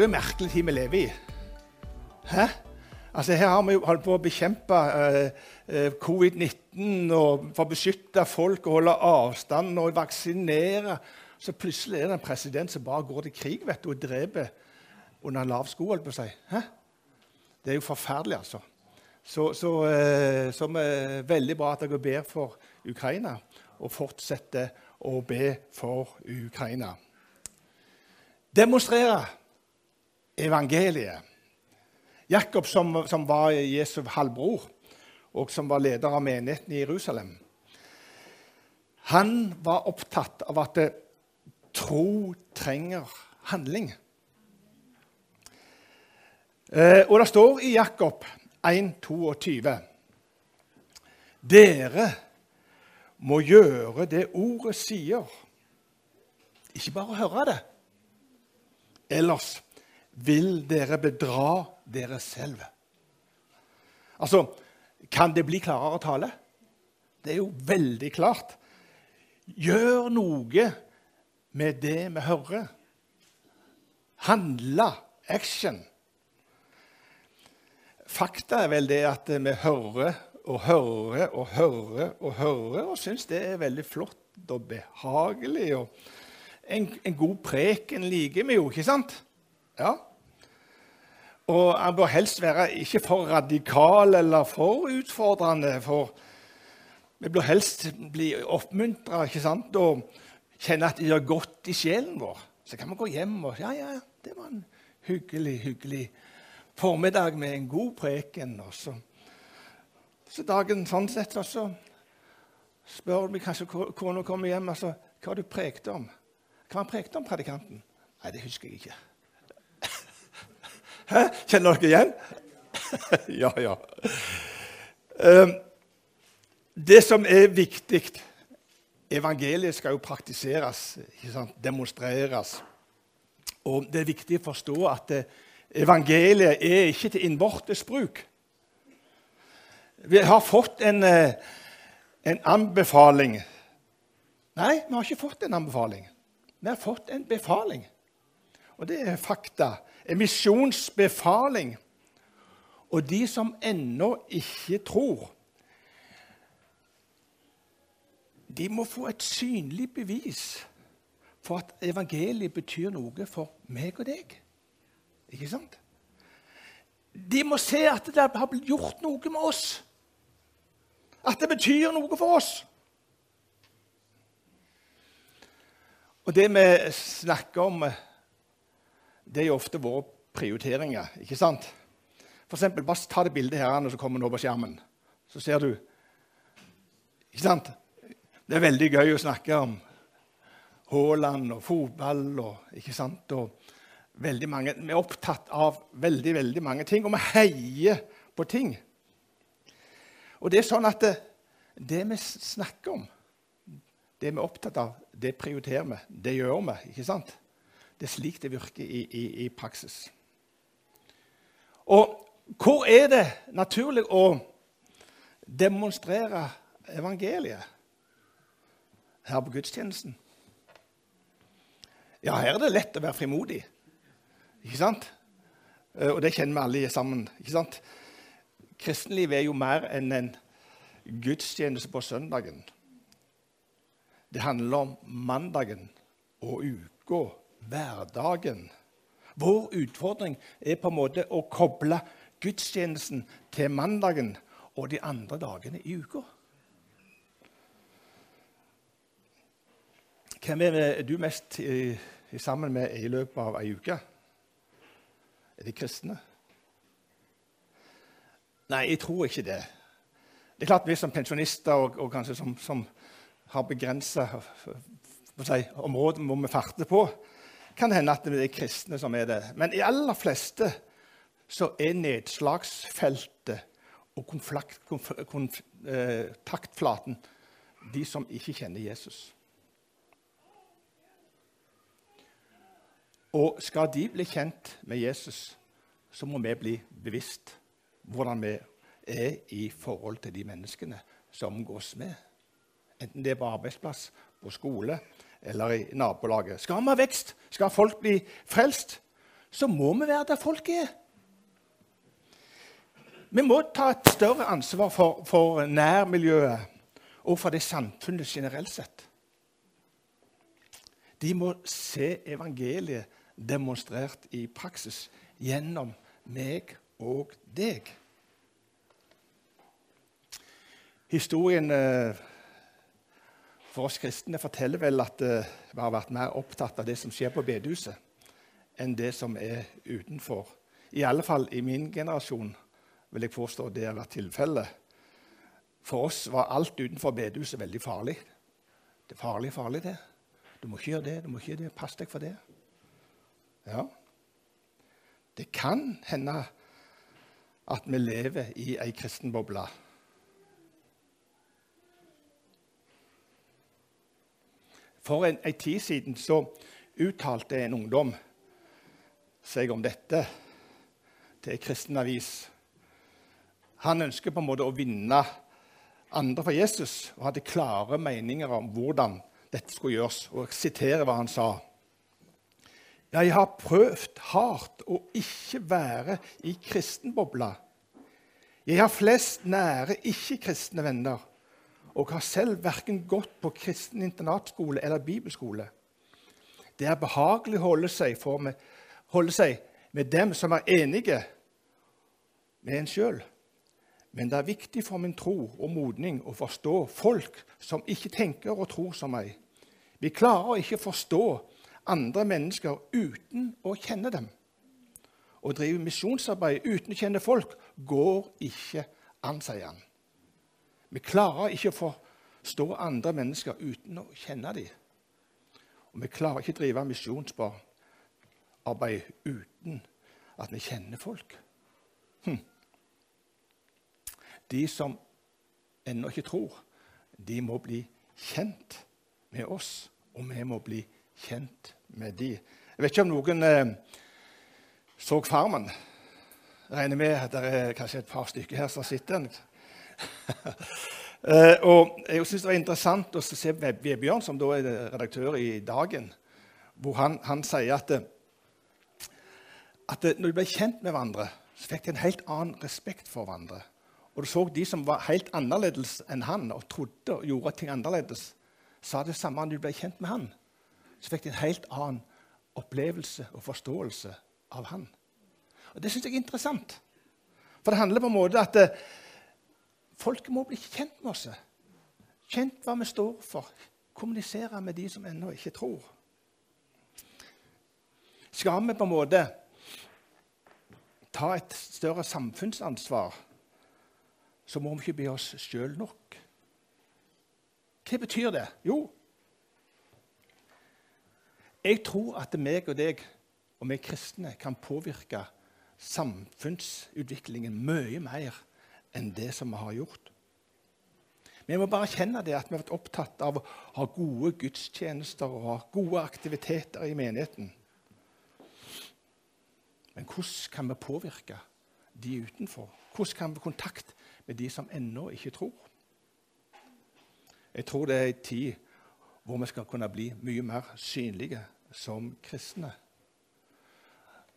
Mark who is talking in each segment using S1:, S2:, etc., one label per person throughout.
S1: Er jo en merkelig tid vi lever i. Hæ? Altså Her har vi jo holdt på å bekjempe eh, eh covid-19 og for å beskytte folk og holde avstand og vaksinere. Så plutselig er det en president som bare går til krig vet du, og dreper under en lav sko. holdt på å si. Hæ? Det er jo forferdelig, altså. Så, så, eh, så er veldig bra at dere ber for Ukraina, og fortsetter å be for Ukraina. Demonstrere evangeliet. Jakob, som, som var Jesu halvbror, og som var leder av menigheten i Jerusalem, han var opptatt av at tro trenger handling. Eh, og det står i Jakob 1,22.: Dere må gjøre det ordet sier. Ikke bare høre det. Ellers vil dere bedra dere selv. Altså, kan det bli klarere tale? Det er jo veldig klart. Gjør noe med det vi hører. Handle. Action. Fakta er vel det at vi hører og hører og hører og hører og syns det er veldig flott og behagelig. og En, en god preken liker vi jo, ikke sant? Ja. Og han bør helst være ikke for radikal eller for utfordrende. for Vi bør helst bli oppmuntra og kjenne at det gjør godt i sjelen vår. Så kan vi gå hjem og Ja, ja, det var en hyggelig, hyggelig formiddag med en god preken. Og så, så dagen sånn sett, og så spør vi kanskje kona kommer hjem altså, hva har du prekt om. Hva har han prekt om, predikanten? Nei, det husker jeg ikke. Hæ? Kjenner dere igjen? ja, ja. Um, det som er viktig Evangeliet skal jo praktiseres, demonstreres. Og det er viktig å forstå at evangeliet er ikke til innvortes bruk. Vi har fått en, eh, en anbefaling. Nei, vi har ikke fått en anbefaling. Vi har fått en befaling. Og det er fakta en misjonsbefaling. Og de som ennå ikke tror, de må få et synlig bevis for at evangeliet betyr noe for meg og deg. Ikke sant? De må se at det har blitt gjort noe med oss. At det betyr noe for oss. Og det vi snakker om det er jo ofte våre prioriteringer. ikke sant? For eksempel, bare ta det bildet her som kommer nå på skjermen. Så ser du Ikke sant? Det er veldig gøy å snakke om Haaland og fotball og ikke sant? Og veldig mange, Vi er opptatt av veldig, veldig mange ting, og vi heier på ting. Og det er sånn at det, det vi snakker om, det vi er opptatt av, det prioriterer vi. Det gjør vi. ikke sant? Det er slik det virker i, i, i praksis. Og hvor er det naturlig å demonstrere evangeliet? Her på gudstjenesten. Ja, her er det lett å være frimodig. Ikke sant? Eh, og det kjenner vi alle sammen. ikke sant? Kristenlivet er jo mer enn en gudstjeneste på søndagen. Det handler om mandagen og uka hverdagen. Vår utfordring er på en måte å koble gudstjenesten til mandagen og de andre dagene i uka. Hvem er du mest i, i sammen med i løpet av ei uke? Er det kristne? Nei, jeg tror ikke det. Det er klart Vi som pensjonister og, og kanskje som, som har begrensa si, områder hvor vi farter på, kan hende at det er kristne som er det. Men i aller fleste så er nedslagsfeltet og kontaktflaten eh, de som ikke kjenner Jesus. Og skal de bli kjent med Jesus, så må vi bli bevisst hvordan vi er i forhold til de menneskene som omgås med. Enten det er på arbeidsplass, på skole eller i nabolaget. Skal vi ha vekst, skal folk bli frelst, så må vi være der folk er. Vi må ta et større ansvar for, for nærmiljøet og for det samfunnet generelt sett. De må se evangeliet demonstrert i praksis gjennom meg og deg. Historien eh, for oss kristne forteller vel at eh, vi har vært mer opptatt av det som skjer på bedehuset, enn det som er utenfor. I alle fall i min generasjon vil jeg påstå det har vært tilfellet. For oss var alt utenfor bedehuset veldig farlig. Det er farlig, farlig, det. Du må ikke gjøre det, du må ikke gjøre det. Pass deg for det. Ja. Det kan hende at vi lever i ei kristen boble. For en, en tid siden så uttalte en ungdom seg om dette til en kristen avis. Han ønsker på en måte å vinne andre for Jesus og hadde klare meninger om hvordan dette skulle gjøres. Og jeg siterer hva han sa. Jeg har prøvd hardt å ikke være i kristenbobla. Jeg har flest nære ikke-kristne venner og har selv verken gått på kristen internatskole eller bibelskole. Det er behagelig å holde seg, med, holde seg med dem som er enige med en sjøl. Men det er viktig for min tro og modning å forstå folk som ikke tenker og tror som meg. Vi klarer ikke å forstå andre mennesker uten å kjenne dem. Å drive misjonsarbeid uten å kjenne folk går ikke an, sier han. Vi klarer ikke å forstå andre mennesker uten å kjenne dem. Og vi klarer ikke å drive misjonsarbeid uten at vi kjenner folk. Hm. De som ennå ikke tror, de må bli kjent med oss, og vi må bli kjent med de. Jeg vet ikke om noen eh, så Farmen. Jeg regner med at det er kanskje et par stykker her som sitter. Uh, og Jeg syns det var interessant å se Vebjørn, som da er redaktør i Dagen, hvor han, han sier at, at når de ble kjent med hverandre, så fikk de en helt annen respekt for hverandre. Og du så de som var helt annerledes enn han og trodde og gjorde ting annerledes, sa det samme når de ble kjent med han. Så fikk de en helt annen opplevelse og forståelse av han. Og Det syns jeg er interessant. For det handler på en måte at Folk må bli kjent med oss. Kjent hva vi står for. Kommunisere med de som ennå ikke tror. Skal vi på en måte ta et større samfunnsansvar, så må vi ikke bli oss sjøl nok. Hva betyr det? Jo, jeg tror at meg og deg og vi kristne kan påvirke samfunnsutviklingen mye mer enn det som vi har gjort. Vi må bare kjenne det at vi har vært opptatt av å ha gode gudstjenester og ha gode aktiviteter i menigheten. Men hvordan kan vi påvirke de utenfor? Hvordan kan vi kontakt med de som ennå ikke tror? Jeg tror det er en tid hvor vi skal kunne bli mye mer synlige som kristne.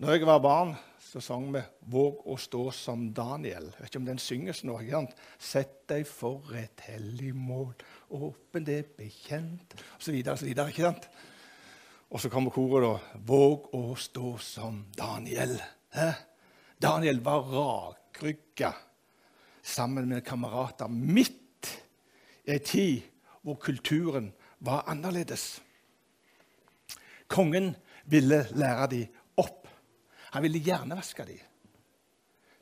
S1: Når jeg var barn, så sang vi 'Våg å stå som Daniel'. Jeg vet ikke om den synges nå. ikke sant? 'Sett deg for et hellig mål, åpen det bekjent' osv. osv. Ikke sant? Og så kommer koret, da. 'Våg å stå som Daniel'. Hæ? Daniel var rakrygga sammen med kamerater midt i ei tid hvor kulturen var annerledes. Kongen ville lære dem han ville hjernevaske dem.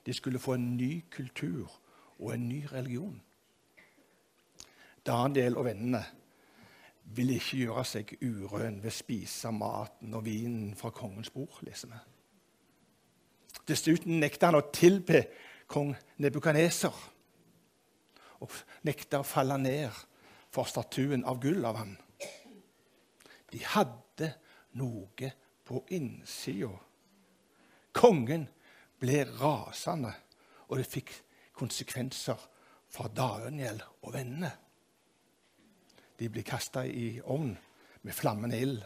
S1: De skulle få en ny kultur og en ny religion. Daniel og vennene ville ikke gjøre seg urøn ved å spise maten og vinen fra kongens bord. leser vi. Dessuten nekta han å tilbe kong Nebukaneser og nekta å falle ned for statuen av gull av ham. De hadde noe på innsida Kongen ble rasende, og det fikk konsekvenser for Daniel og vennene. De ble kasta i ovn med flammende ild.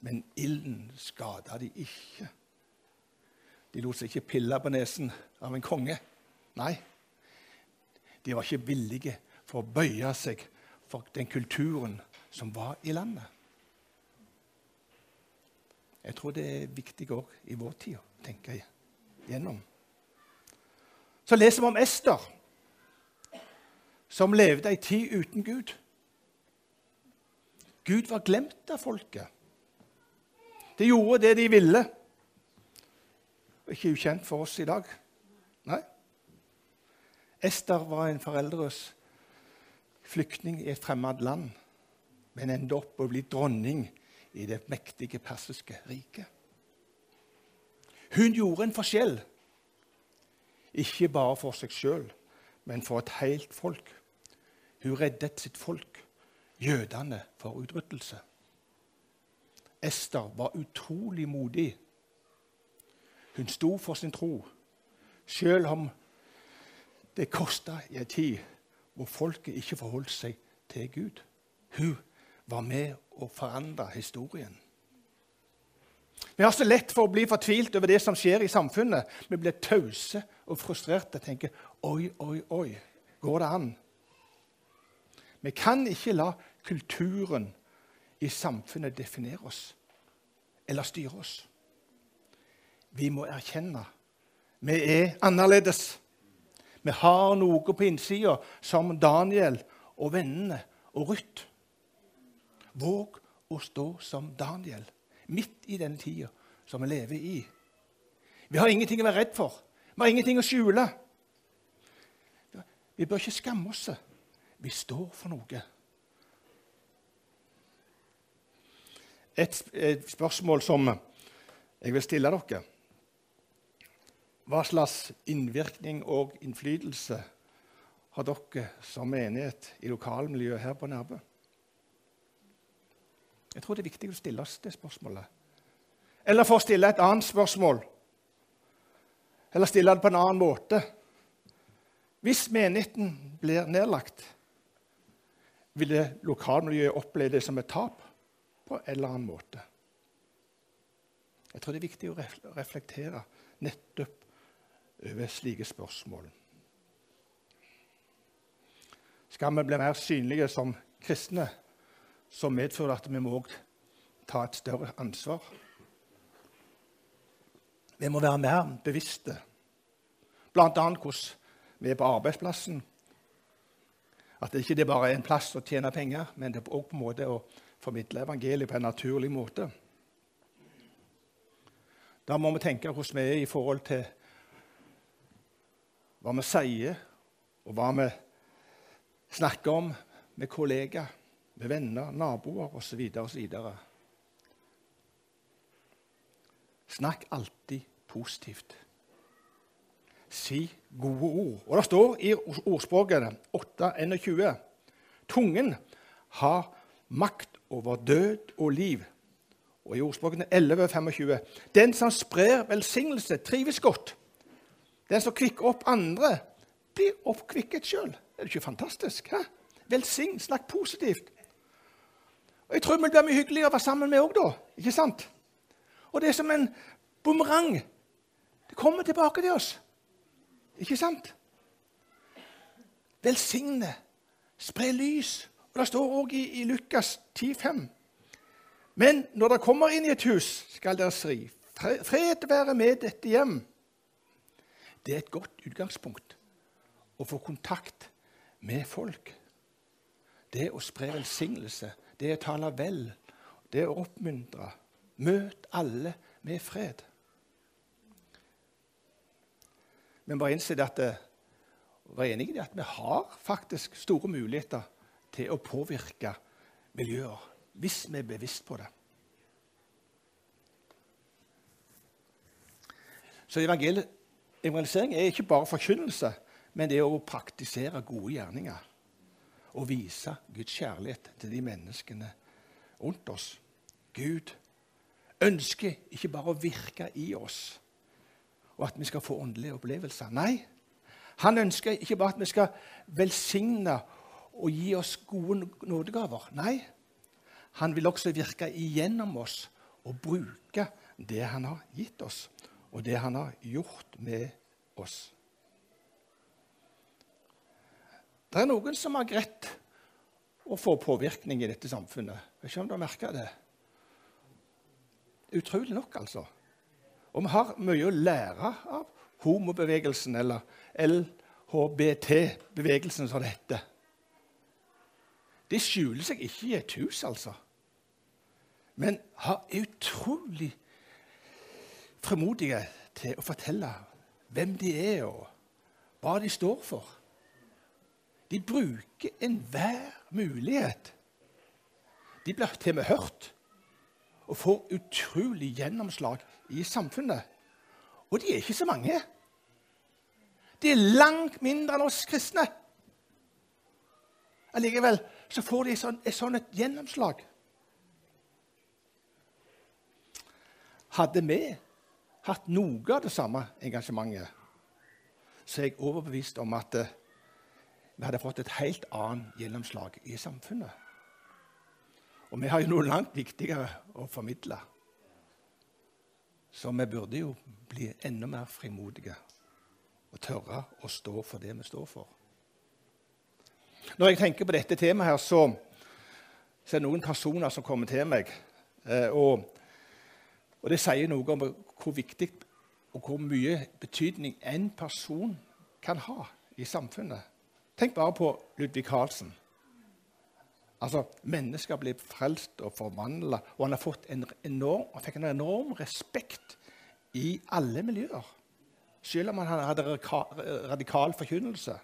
S1: men ilden skada de ikke. De lot seg ikke pille på nesen av en konge. Nei, de var ikke villige for å bøye seg for den kulturen som var i landet. Jeg tror det er viktig òg i vår tid å tenke gjennom. Så leser vi om Ester, som levde ei tid uten Gud. Gud var glemt av folket. De gjorde det de ville. Ikke ukjent for oss i dag. Nei. Ester var en foreldres flyktning i et fremmed land, men endte opp å bli dronning i det mektige persiske riket. Hun gjorde en forskjell, ikke bare for seg sjøl, men for et helt folk. Hun reddet sitt folk, jødene, for utryddelse. Ester var utrolig modig. Hun sto for sin tro, sjøl om det kosta i en tid hvor folket ikke forholdt seg til Gud. Hun var med å forandre historien. Vi har så lett for å bli fortvilt over det som skjer i samfunnet. Vi blir tause og frustrerte og tenker Oi, oi, oi. Går det an? Vi kan ikke la kulturen i samfunnet definere oss eller styre oss. Vi må erkjenne vi er annerledes. Vi har noe på innsida som Daniel og vennene og Ruth. Våg å stå som Daniel midt i den tida som vi lever i. Vi har ingenting å være redd for. Vi har ingenting å skjule. Vi bør ikke skamme oss. Vi står for noe. Et spørsmål som jeg vil stille dere. Hva slags innvirkning og innflytelse har dere som menighet i lokalmiljøet her på Nærbø? Jeg tror det er viktig å stille oss det spørsmålet. Eller for å stille et annet spørsmål, eller stille det på en annen måte Hvis menigheten blir nedlagt, ville lokalmiljøet oppleve det som et tap på en eller annen måte. Jeg tror det er viktig å reflektere nettopp over slike spørsmål. Skal vi bli mer synlige som kristne, så medfører at vi må ta et større ansvar. Vi må være mer bevisste, bl.a. hvordan vi er på arbeidsplassen. At det ikke bare er en plass å tjene penger, men det er også på en måte å formidle evangeliet på en naturlig måte. Da må vi tenke hvordan vi er i forhold til hva vi sier, og hva vi snakker om med kollegaer, med venner, naboer osv. osv. Snakk alltid positivt. Si gode ord. Og Det står i ordspråket 8.21 Tungen har makt over død og liv. Og i ordspråkene 11.25 Den som sprer velsignelse, trives godt. Den som kvikker opp andre, blir oppkvikket sjøl. Er det ikke fantastisk? Hæ? Velsign, snakk positivt. Og Jeg tror vi blir mye hyggeligere å være sammen med òg da. Ikke sant? Og det er som en bumerang. Det kommer tilbake til oss. Ikke sant? Velsigne, spre lys. Og Det står òg i, i Lukas 10,5. Men når dere kommer inn i et hus, skal dere si, fred være med dette hjem. Det er et godt utgangspunkt å få kontakt med folk. Det å spre velsignelse, det å tale vel, det å oppmuntre. Møt alle med fred. Men bare innse at det, var enig i at vi har faktisk store muligheter til å påvirke miljøer, hvis vi er bevisst på det. Så evangelisering er ikke bare forkynnelse, men det er å praktisere gode gjerninger. Og vise Guds kjærlighet til de menneskene rundt oss. Gud ønsker ikke bare å virke i oss, og at vi skal få åndelige opplevelser. Nei, han ønsker ikke bare at vi skal velsigne og gi oss gode nådegaver. Nei, han vil også virke igjennom oss og bruke det han har gitt oss, og det han har gjort med oss. Det er noen som har greit å få påvirkning i dette samfunnet. Jeg vet ikke om du har merka det. Utrolig nok, altså. Og vi har mye å lære av homobevegelsen, eller LHBT-bevegelsen, som det heter. De skjuler seg ikke i et hus, altså. Men har utrolig fremodige til å fortelle hvem de er, og hva de står for. De bruker enhver mulighet. De blir til og med hørt og får utrolig gjennomslag i samfunnet. Og de er ikke så mange. De er langt mindre enn oss kristne. Allikevel så får de sånn, et sånt et gjennomslag. Hadde vi hatt noe av det samme engasjementet, så er jeg overbevist om at eh, vi hadde fått et helt annet gjennomslag i samfunnet. Og vi har jo noe langt viktigere å formidle. Så vi burde jo bli enda mer frimodige og tørre å stå for det vi står for. Når jeg tenker på dette temaet, her, så, så er det noen personer som kommer til meg. Eh, og, og det sier noe om hvor viktig og hvor mye betydning en person kan ha i samfunnet. Tenk bare på Ludvig Carlsen. Altså, Mennesker blir frelst og forvandla, og han har fått en enorm, han fikk en enorm respekt i alle miljøer. Selv om han hadde radikal forkynnelse.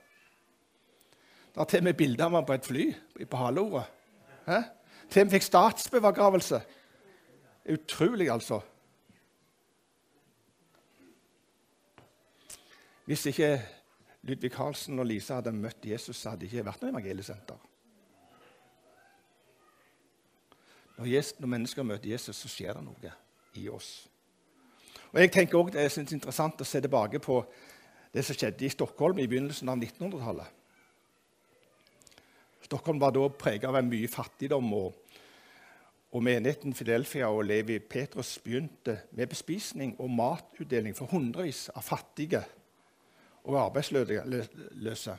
S1: Det er til og med bilde av ham på et fly på haleordet. Til og med fikk statsbegravelse. Utrolig, altså. Hvis ikke Ludvig Carlsen og Lisa hadde møtt Jesus, så hadde det ikke vært noe evangeliesenter. Når, Jesus, når, mennesker møter Jesus, så skjer det noe i oss. Og jeg tenker også, Det er interessant å se tilbake på det som skjedde i Stockholm i begynnelsen av 1900-tallet. Stockholm var da preget av mye fattigdom. og, og Menigheten Fidelfia og Levi Petrus begynte med bespisning og matutdeling for hundrevis av fattige og arbeidsløse.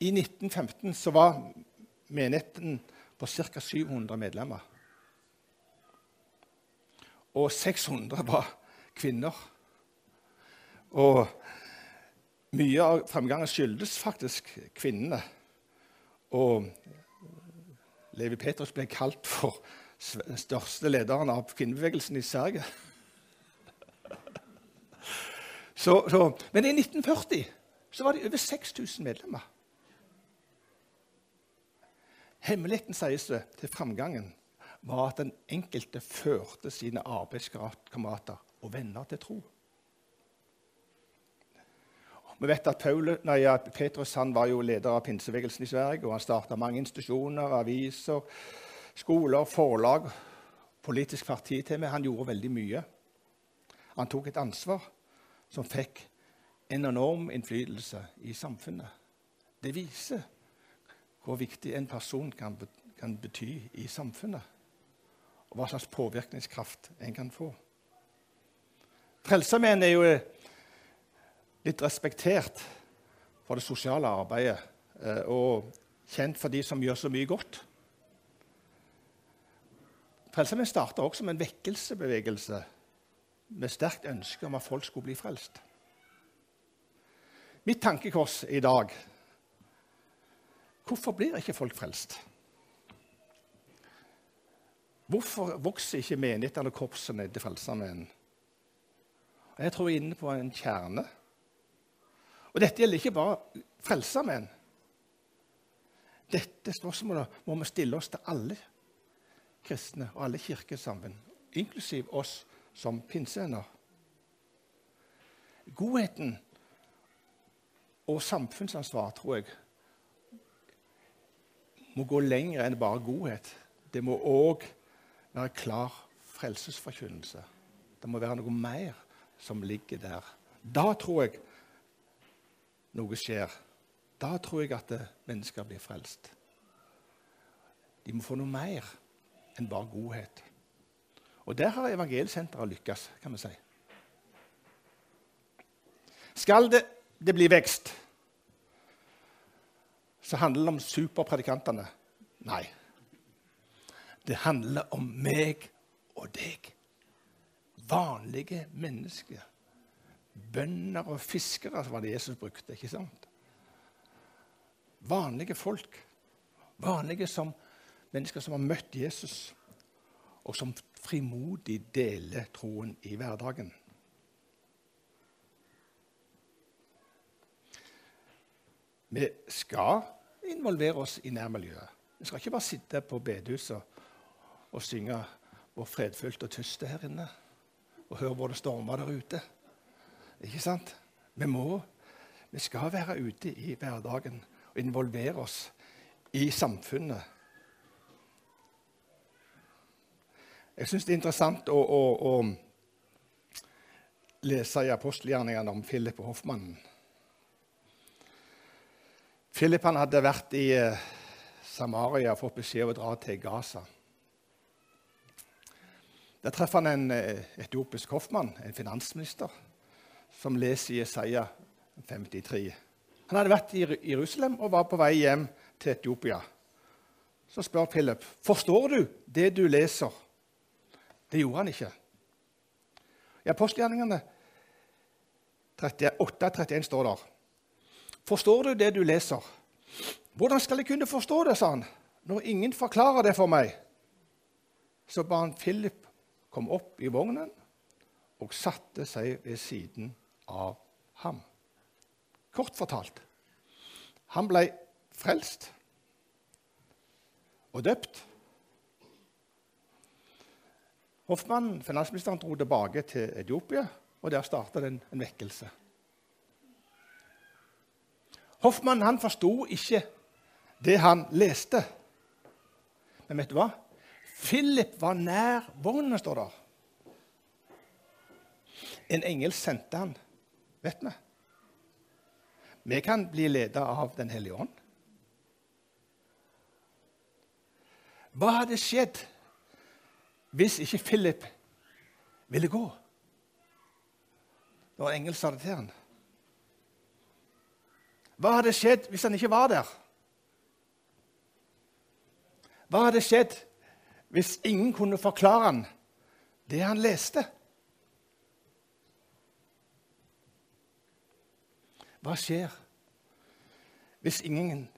S1: I 1915 så var menigheten på ca. 700 medlemmer. Og 600 var kvinner. Og mye av fremgangen skyldes faktisk kvinnene. Og Levi Petrus ble kalt for den største lederen av kvinnebevegelsen i Sverige. Så, så, men i 1940 så var det over 6000 medlemmer. Hemmeligheten, sies det, til framgangen var at den enkelte førte sine arbeidskamerater og venner til tro. Vi vet at Paul, nei, Petrus var jo leder av pinsebevegelsen i Sverige. og Han starta mange institusjoner, aviser, skoler, forlag, politisk parti til meg. Han gjorde veldig mye. Han tok et ansvar som fikk en enorm innflytelse i samfunnet. Det viser hvor viktig en person kan, kan bety i samfunnet, og hva slags påvirkningskraft en kan få. Frelsesarmeen er jo litt respektert for det sosiale arbeidet eh, og kjent for de som gjør så mye godt. Frelsesarmeen starta også som en vekkelsebevegelse med sterkt ønske om at folk skulle bli frelst. Mitt tankekors i dag Hvorfor blir ikke folk frelst? Hvorfor vokser ikke menighetene og korpsene til Frelsesarmeen? Jeg tror jeg er inne på en kjerne. Og dette gjelder ikke bare Frelsesarmeen. Dette spørsmålet må vi stille oss til alle kristne og alle kirkesamfunn, inklusiv oss som pinsevenner. Godheten og samfunnsansvar, tror jeg, må gå lenger enn bare godhet. Det må òg være klar frelsesforkynnelse. Det må være noe mer som ligger der. Da tror jeg noe skjer. Da tror jeg at mennesker blir frelst. De må få noe mer enn bare godhet. Og der har evangelsenteret lykkes, kan vi si. Skal det, det bli vekst, så handler det om superpredikantene. Nei. Det handler om meg og deg. Vanlige mennesker. Bønder og fiskere var det Jesus brukte. ikke sant? Vanlige folk. Vanlige som mennesker som har møtt Jesus, og som frimodig deler troen i hverdagen. Vi skal involvere oss i nærmiljøet. Vi skal ikke bare sitte på bedehuset og synge 'Hvor fredfullt og tyst det her inne', og høre hvor det stormer der ute. Ikke sant? Vi må, vi skal være ute i hverdagen og involvere oss i samfunnet. Jeg syns det er interessant å, å, å lese i apostelgjerningene om Philip og hoffmannen. Philip hadde vært i eh, Samaria og fått beskjed om å dra til Gaza. Der treffer han en eh, etiopisk hoffmann, en finansminister, som leser i Jesaja 53. Han hadde vært i Jerusalem og var på vei hjem til Etiopia. Så spør Philip forstår du det du leser. Det gjorde han ikke. I apostelgjerningene 8.31 står det Forstår du det du leser? Hvordan skal jeg kunne forstå det, sa han, når ingen forklarer det for meg? Så ba han Philip komme opp i vognen og satte seg ved siden av ham. Kort fortalt han ble frelst og døpt. Hoffmannen, finansministeren, dro tilbake til Etiopia, og der startet en, en vekkelse. Hoffmann han forsto ikke det han leste. Men vet du hva? Philip var nær vognen, står der. En engel sendte han, vet vi. Vi kan bli ledet av Den hellige ånd. Hva hadde skjedd hvis ikke Philip ville gå? Det var engelsk det til han. Hva hadde skjedd hvis han ikke var der? Hva hadde skjedd hvis ingen kunne forklare han det han leste? Hva skjer hvis ingen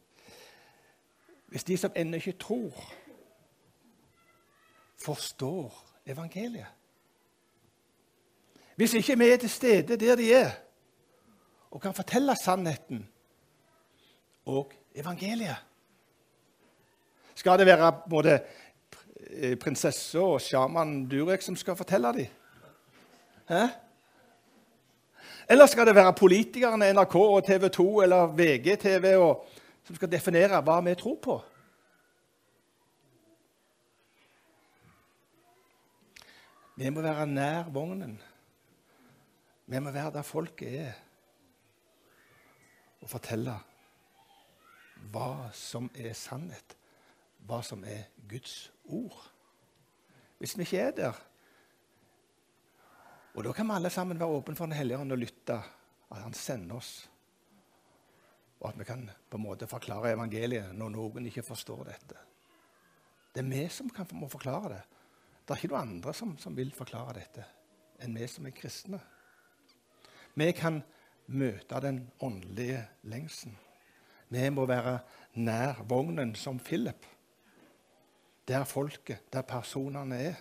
S1: Hvis de som ennå ikke tror, forstår evangeliet? Hvis ikke vi er til stede der de er, og kan fortelle sannheten og evangeliet. Skal det være både prinsessa og sjaman Durek som skal fortelle dem? Hæ? Eller skal det være politikerne NRK og TV 2 eller VGTV som skal definere hva vi tror på? Vi må være nær vognen. Vi må være der folket er, og fortelle hva som er sannhet, hva som er Guds ord. Hvis vi ikke er der Og da kan vi alle sammen være åpne for Den hellige ånd og lytte, at Han sender oss. Og at vi kan på en måte forklare evangeliet når noen ikke forstår dette. Det er vi som kan, må forklare det. Det er ikke noen andre som, som vil forklare dette enn vi som er kristne. Vi kan møte den åndelige lengselen. Vi må være nær vognen som Philip. Der folket, der personene er.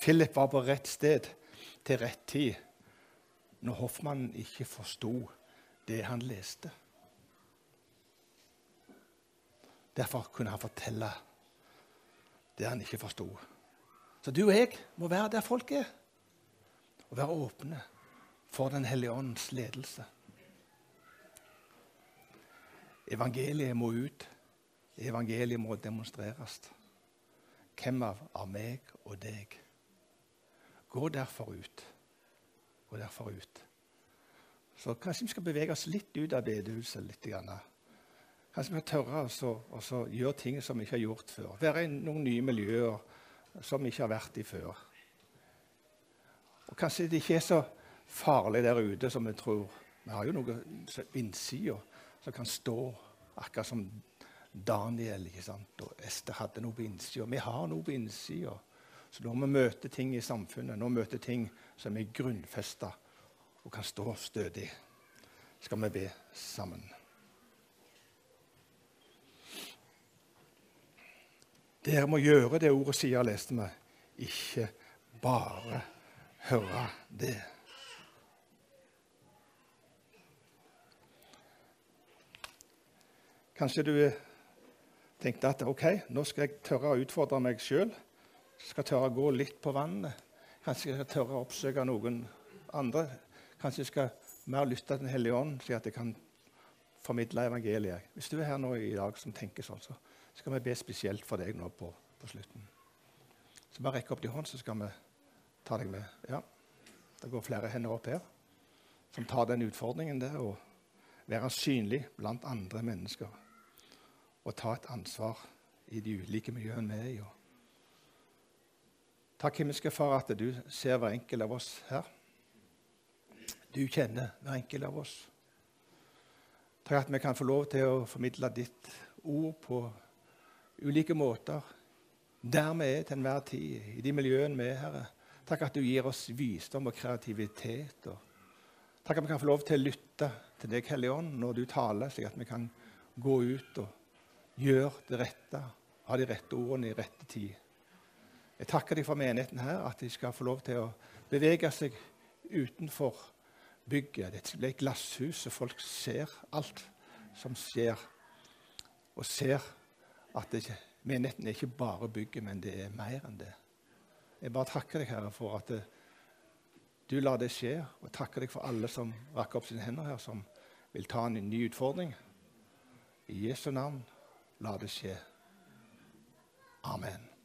S1: Philip var på rett sted til rett tid når hoffmannen ikke forsto det han leste. Derfor kunne han fortelle det han ikke forsto. Så du og jeg må være der folk er, og være åpne for Den hellige ånds ledelse. Evangeliet må ut. Evangeliet må demonstreres. Hvem av, av meg og deg? Gå derfor ut. Gå derfor ut. Så kanskje vi skal bevege oss litt ut av bedehuset. litt. Grann. Kanskje vi skal tørre å gjøre ting som vi ikke har gjort før. Være i noen nye miljøer som vi ikke har vært i før. Og Kanskje det ikke er så farlig der ute som vi tror. Vi har jo noe innsida som kan stå, akkurat som Daniel ikke sant? og Ester hadde noe på innsida. Vi har noe på innsida. Så når vi møter ting i samfunnet, når vi møter ting som er grunnfesta og kan stå stødig, skal vi be sammen. Dere må gjøre det ordet sier, leste vi. Ikke bare høre det. Kanskje du tenkte at ok, nå skal jeg tørre å utfordre meg sjøl. Skal tørre å gå litt på vannet. Kanskje jeg skal tørre å oppsøke noen andre. Kanskje jeg skal mer lytte til Den hellige ånd, slik at jeg kan formidle evangeliet. Hvis du er her nå i dag som tenker sånn, så skal vi be spesielt for deg nå på, på slutten. Så bare rekk opp din hånd, så skal vi ta deg med. Ja, Det går flere hender opp her som tar den utfordringen der å være synlig blant andre mennesker og ta et ansvar i de ulike miljøene vi er i. Takk, himmelske Far, at du ser hver enkelt av oss her. Du kjenner hver enkelt av oss. Takk at vi kan få lov til å formidle ditt ord på ulike måter, der vi er til enhver tid, i de miljøene vi er, Herre. Takk at du gir oss visdom og kreativitet. Og takk at vi kan få lov til å lytte til deg, Hellige Ånd, når du taler, slik at vi kan gå ut og gjøre det rette, ha de rette ordene i rette tid. Jeg takker deg for menigheten her, at de skal få lov til å bevege seg utenfor bygget. Det blir et glasshus, så folk ser alt som skjer, og ser at det, menigheten er ikke bare bygget, men det er mer enn det. Jeg bare takker deg, Herre, for at det, du lar det skje, og takker deg for alle som rakk opp sine hender her, som vil ta en ny utfordring. I Jesu navn. La det skje. Amen.